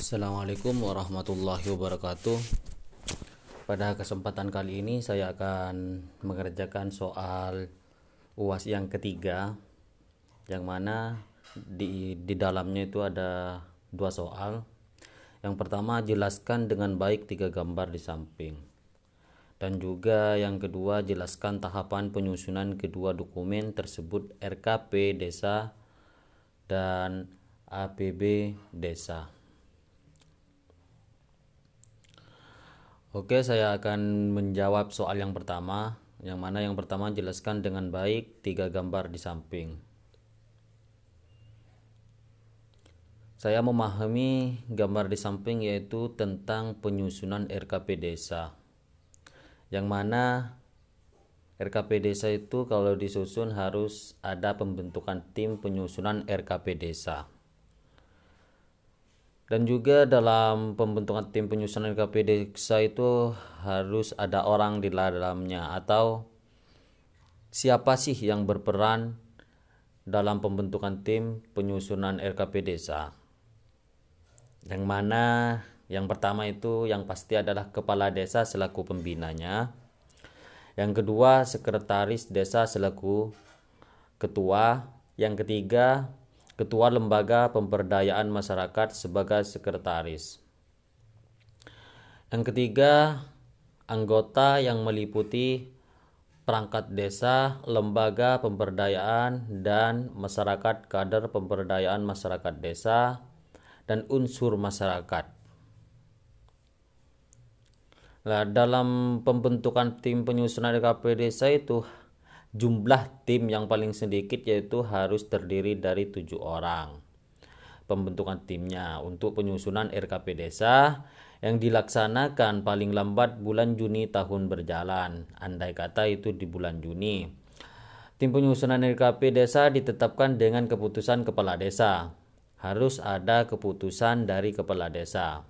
Assalamualaikum warahmatullahi wabarakatuh. Pada kesempatan kali ini saya akan mengerjakan soal UAS yang ketiga yang mana di di dalamnya itu ada dua soal. Yang pertama jelaskan dengan baik tiga gambar di samping. Dan juga yang kedua jelaskan tahapan penyusunan kedua dokumen tersebut RKP desa dan APB desa. Oke, saya akan menjawab soal yang pertama, yang mana yang pertama jelaskan dengan baik tiga gambar di samping. Saya memahami gambar di samping yaitu tentang penyusunan RKP desa. Yang mana RKP desa itu kalau disusun harus ada pembentukan tim penyusunan RKP desa dan juga dalam pembentukan tim penyusunan RKP desa itu harus ada orang di dalamnya atau siapa sih yang berperan dalam pembentukan tim penyusunan RKP desa? Yang mana? Yang pertama itu yang pasti adalah kepala desa selaku pembinanya. Yang kedua sekretaris desa selaku ketua. Yang ketiga Ketua Lembaga Pemberdayaan Masyarakat sebagai sekretaris. Yang ketiga, anggota yang meliputi perangkat desa, lembaga pemberdayaan dan masyarakat kader pemberdayaan masyarakat desa dan unsur masyarakat. Nah, dalam pembentukan tim penyusunan RKP desa itu Jumlah tim yang paling sedikit yaitu harus terdiri dari tujuh orang. Pembentukan timnya untuk penyusunan RKP desa yang dilaksanakan paling lambat bulan Juni tahun berjalan. Andai kata itu di bulan Juni. Tim penyusunan RKP desa ditetapkan dengan keputusan kepala desa. Harus ada keputusan dari kepala desa.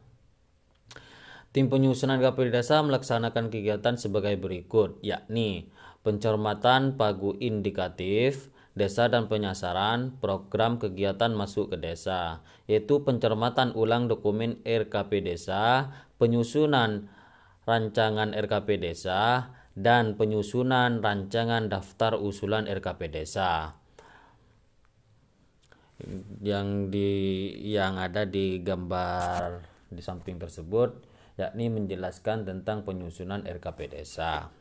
Tim penyusunan RKP desa melaksanakan kegiatan sebagai berikut, yakni pencermatan pagu indikatif desa dan penyasaran program kegiatan masuk ke desa, yaitu pencermatan ulang dokumen RKP desa, penyusunan rancangan RKP desa, dan penyusunan rancangan daftar usulan RKP desa. Yang di yang ada di gambar di samping tersebut yakni menjelaskan tentang penyusunan RKP desa.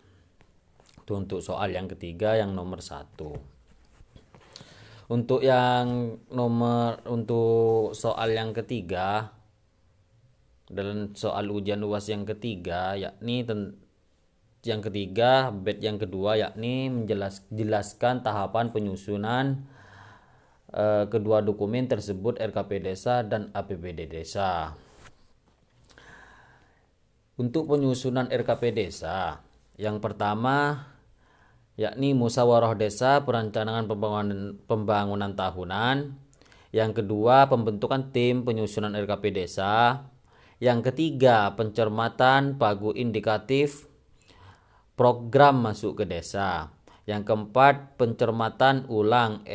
Itu untuk soal yang ketiga yang nomor satu. Untuk yang nomor untuk soal yang ketiga dalam soal ujian uas yang ketiga yakni yang ketiga bed yang kedua yakni menjelaskan tahapan penyusunan uh, kedua dokumen tersebut RKP desa dan APBD desa untuk penyusunan RKP desa yang pertama yakni musyawarah desa perencanaan pembangunan, pembangunan tahunan. Yang kedua, pembentukan tim penyusunan RKP desa. Yang ketiga, pencermatan pagu indikatif program masuk ke desa. Yang keempat, pencermatan ulang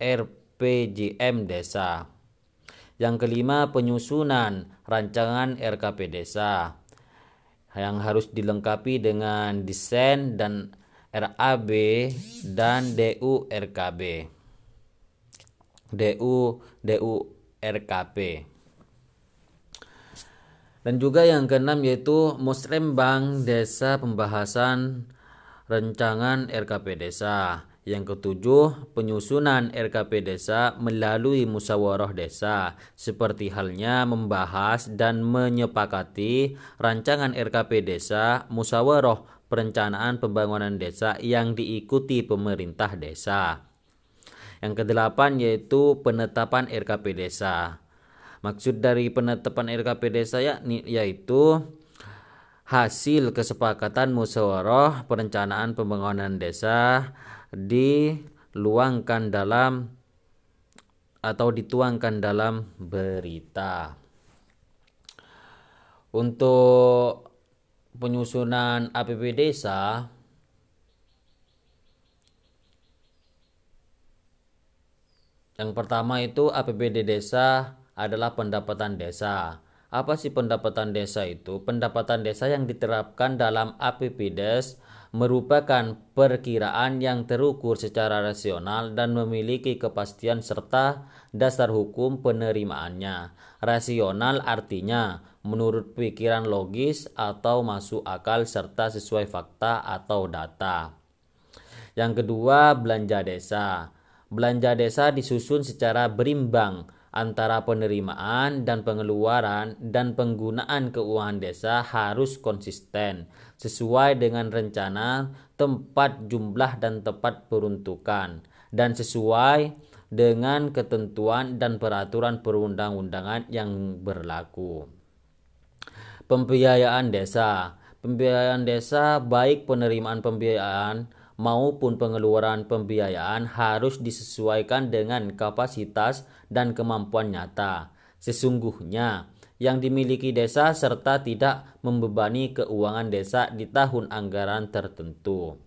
RPJM desa. Yang kelima, penyusunan rancangan RKP desa yang harus dilengkapi dengan desain dan RAB dan DU RKB. DU DU RKP. Dan juga yang keenam yaitu musrembang desa pembahasan rancangan RKP desa. Yang ketujuh, penyusunan RKP desa melalui musyawarah desa, seperti halnya membahas dan menyepakati rancangan RKP desa, musyawarah perencanaan pembangunan desa yang diikuti pemerintah desa. Yang kedelapan yaitu penetapan RKP desa. Maksud dari penetapan RKP desa yakni yaitu hasil kesepakatan musyawarah perencanaan pembangunan desa diluangkan dalam atau dituangkan dalam berita. Untuk penyusunan APB desa yang pertama itu APBD desa adalah pendapatan desa. Apa sih pendapatan desa itu? Pendapatan desa yang diterapkan dalam APBDes merupakan perkiraan yang terukur secara rasional dan memiliki kepastian serta dasar hukum penerimaannya. Rasional artinya menurut pikiran logis atau masuk akal serta sesuai fakta atau data. Yang kedua, belanja desa. Belanja desa disusun secara berimbang antara penerimaan dan pengeluaran dan penggunaan keuangan desa harus konsisten sesuai dengan rencana, tempat jumlah dan tepat peruntukan dan sesuai dengan ketentuan dan peraturan perundang-undangan yang berlaku. Pembiayaan desa. Pembiayaan desa baik penerimaan pembiayaan maupun pengeluaran pembiayaan harus disesuaikan dengan kapasitas dan kemampuan nyata. Sesungguhnya, yang dimiliki desa serta tidak membebani keuangan desa di tahun anggaran tertentu.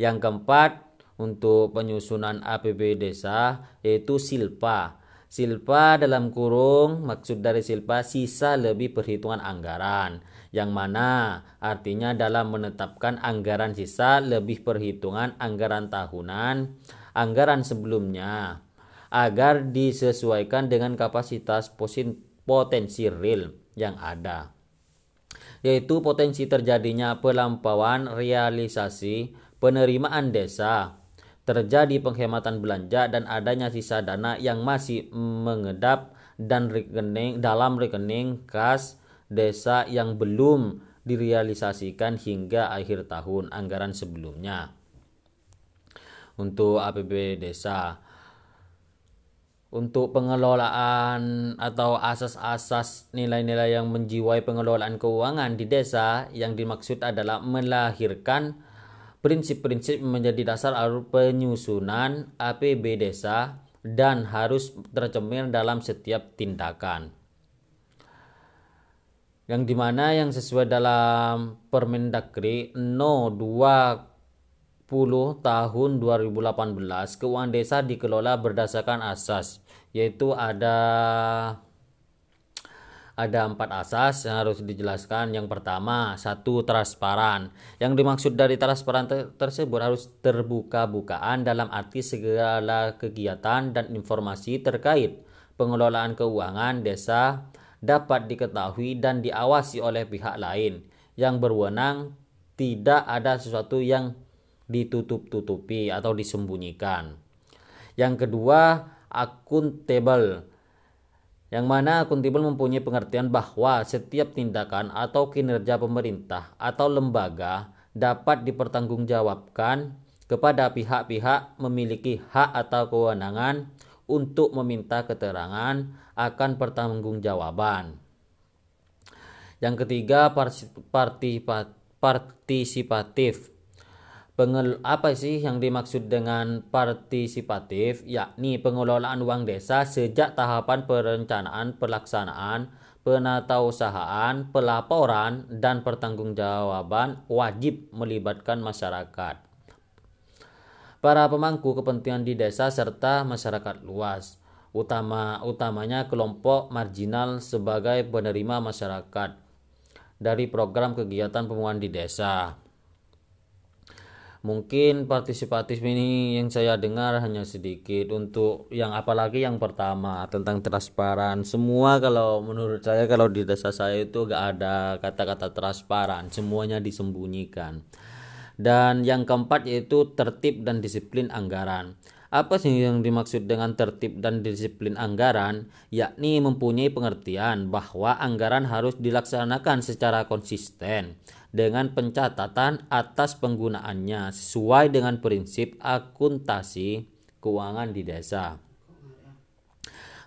Yang keempat, untuk penyusunan APB desa yaitu silpa. Silpa dalam kurung maksud dari silpa sisa lebih perhitungan anggaran yang mana artinya dalam menetapkan anggaran sisa lebih perhitungan anggaran tahunan, anggaran sebelumnya agar disesuaikan dengan kapasitas potensi real yang ada yaitu potensi terjadinya pelampauan realisasi penerimaan desa terjadi penghematan belanja dan adanya sisa dana yang masih mengedap dan rekening dalam rekening kas desa yang belum direalisasikan hingga akhir tahun anggaran sebelumnya. Untuk APB desa, untuk pengelolaan atau asas-asas nilai-nilai yang menjiwai pengelolaan keuangan di desa yang dimaksud adalah melahirkan prinsip-prinsip menjadi dasar alur penyusunan APB desa dan harus tercermin dalam setiap tindakan. Yang di mana yang sesuai dalam Permendagri No 20 tahun 2018 keuangan desa dikelola berdasarkan asas yaitu ada ada empat asas yang harus dijelaskan. Yang pertama, satu transparan. Yang dimaksud dari transparan ter tersebut harus terbuka-bukaan dalam arti segala kegiatan dan informasi terkait pengelolaan keuangan desa dapat diketahui dan diawasi oleh pihak lain yang berwenang tidak ada sesuatu yang ditutup-tutupi atau disembunyikan. Yang kedua, akuntabel. Yang mana akuntabel mempunyai pengertian bahwa setiap tindakan atau kinerja pemerintah atau lembaga dapat dipertanggungjawabkan kepada pihak-pihak memiliki hak atau kewenangan untuk meminta keterangan akan pertanggungjawaban. Yang ketiga partisipatif. Pengel, apa sih yang dimaksud dengan partisipatif? Yakni pengelolaan uang desa sejak tahapan perencanaan, pelaksanaan, penatausahaan, pelaporan, dan pertanggungjawaban wajib melibatkan masyarakat para pemangku kepentingan di desa serta masyarakat luas, utama utamanya kelompok marginal sebagai penerima masyarakat dari program kegiatan pembangunan di desa. Mungkin partisipatif ini yang saya dengar hanya sedikit untuk yang apalagi yang pertama tentang transparan. Semua kalau menurut saya kalau di desa saya itu gak ada kata-kata transparan, semuanya disembunyikan. Dan yang keempat yaitu tertib dan disiplin anggaran. Apa sih yang dimaksud dengan tertib dan disiplin anggaran? Yakni mempunyai pengertian bahwa anggaran harus dilaksanakan secara konsisten dengan pencatatan atas penggunaannya sesuai dengan prinsip akuntasi keuangan di desa.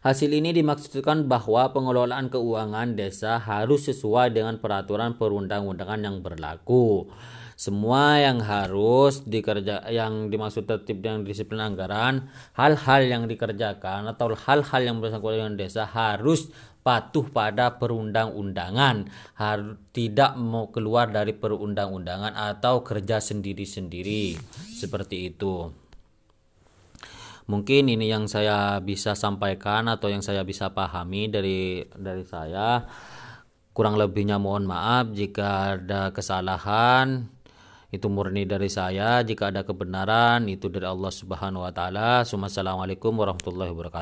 Hasil ini dimaksudkan bahwa pengelolaan keuangan desa harus sesuai dengan peraturan perundang-undangan yang berlaku. Semua yang harus dikerja yang dimaksud tertib dan disiplin anggaran hal-hal yang dikerjakan atau hal-hal yang bersangkutan dengan desa harus patuh pada perundang-undangan. Harus tidak mau keluar dari perundang-undangan atau kerja sendiri-sendiri. Seperti itu Mungkin ini yang saya bisa sampaikan atau yang saya bisa pahami dari dari saya. Kurang lebihnya mohon maaf jika ada kesalahan itu murni dari saya. Jika ada kebenaran itu dari Allah Subhanahu wa taala. Assalamualaikum warahmatullahi wabarakatuh.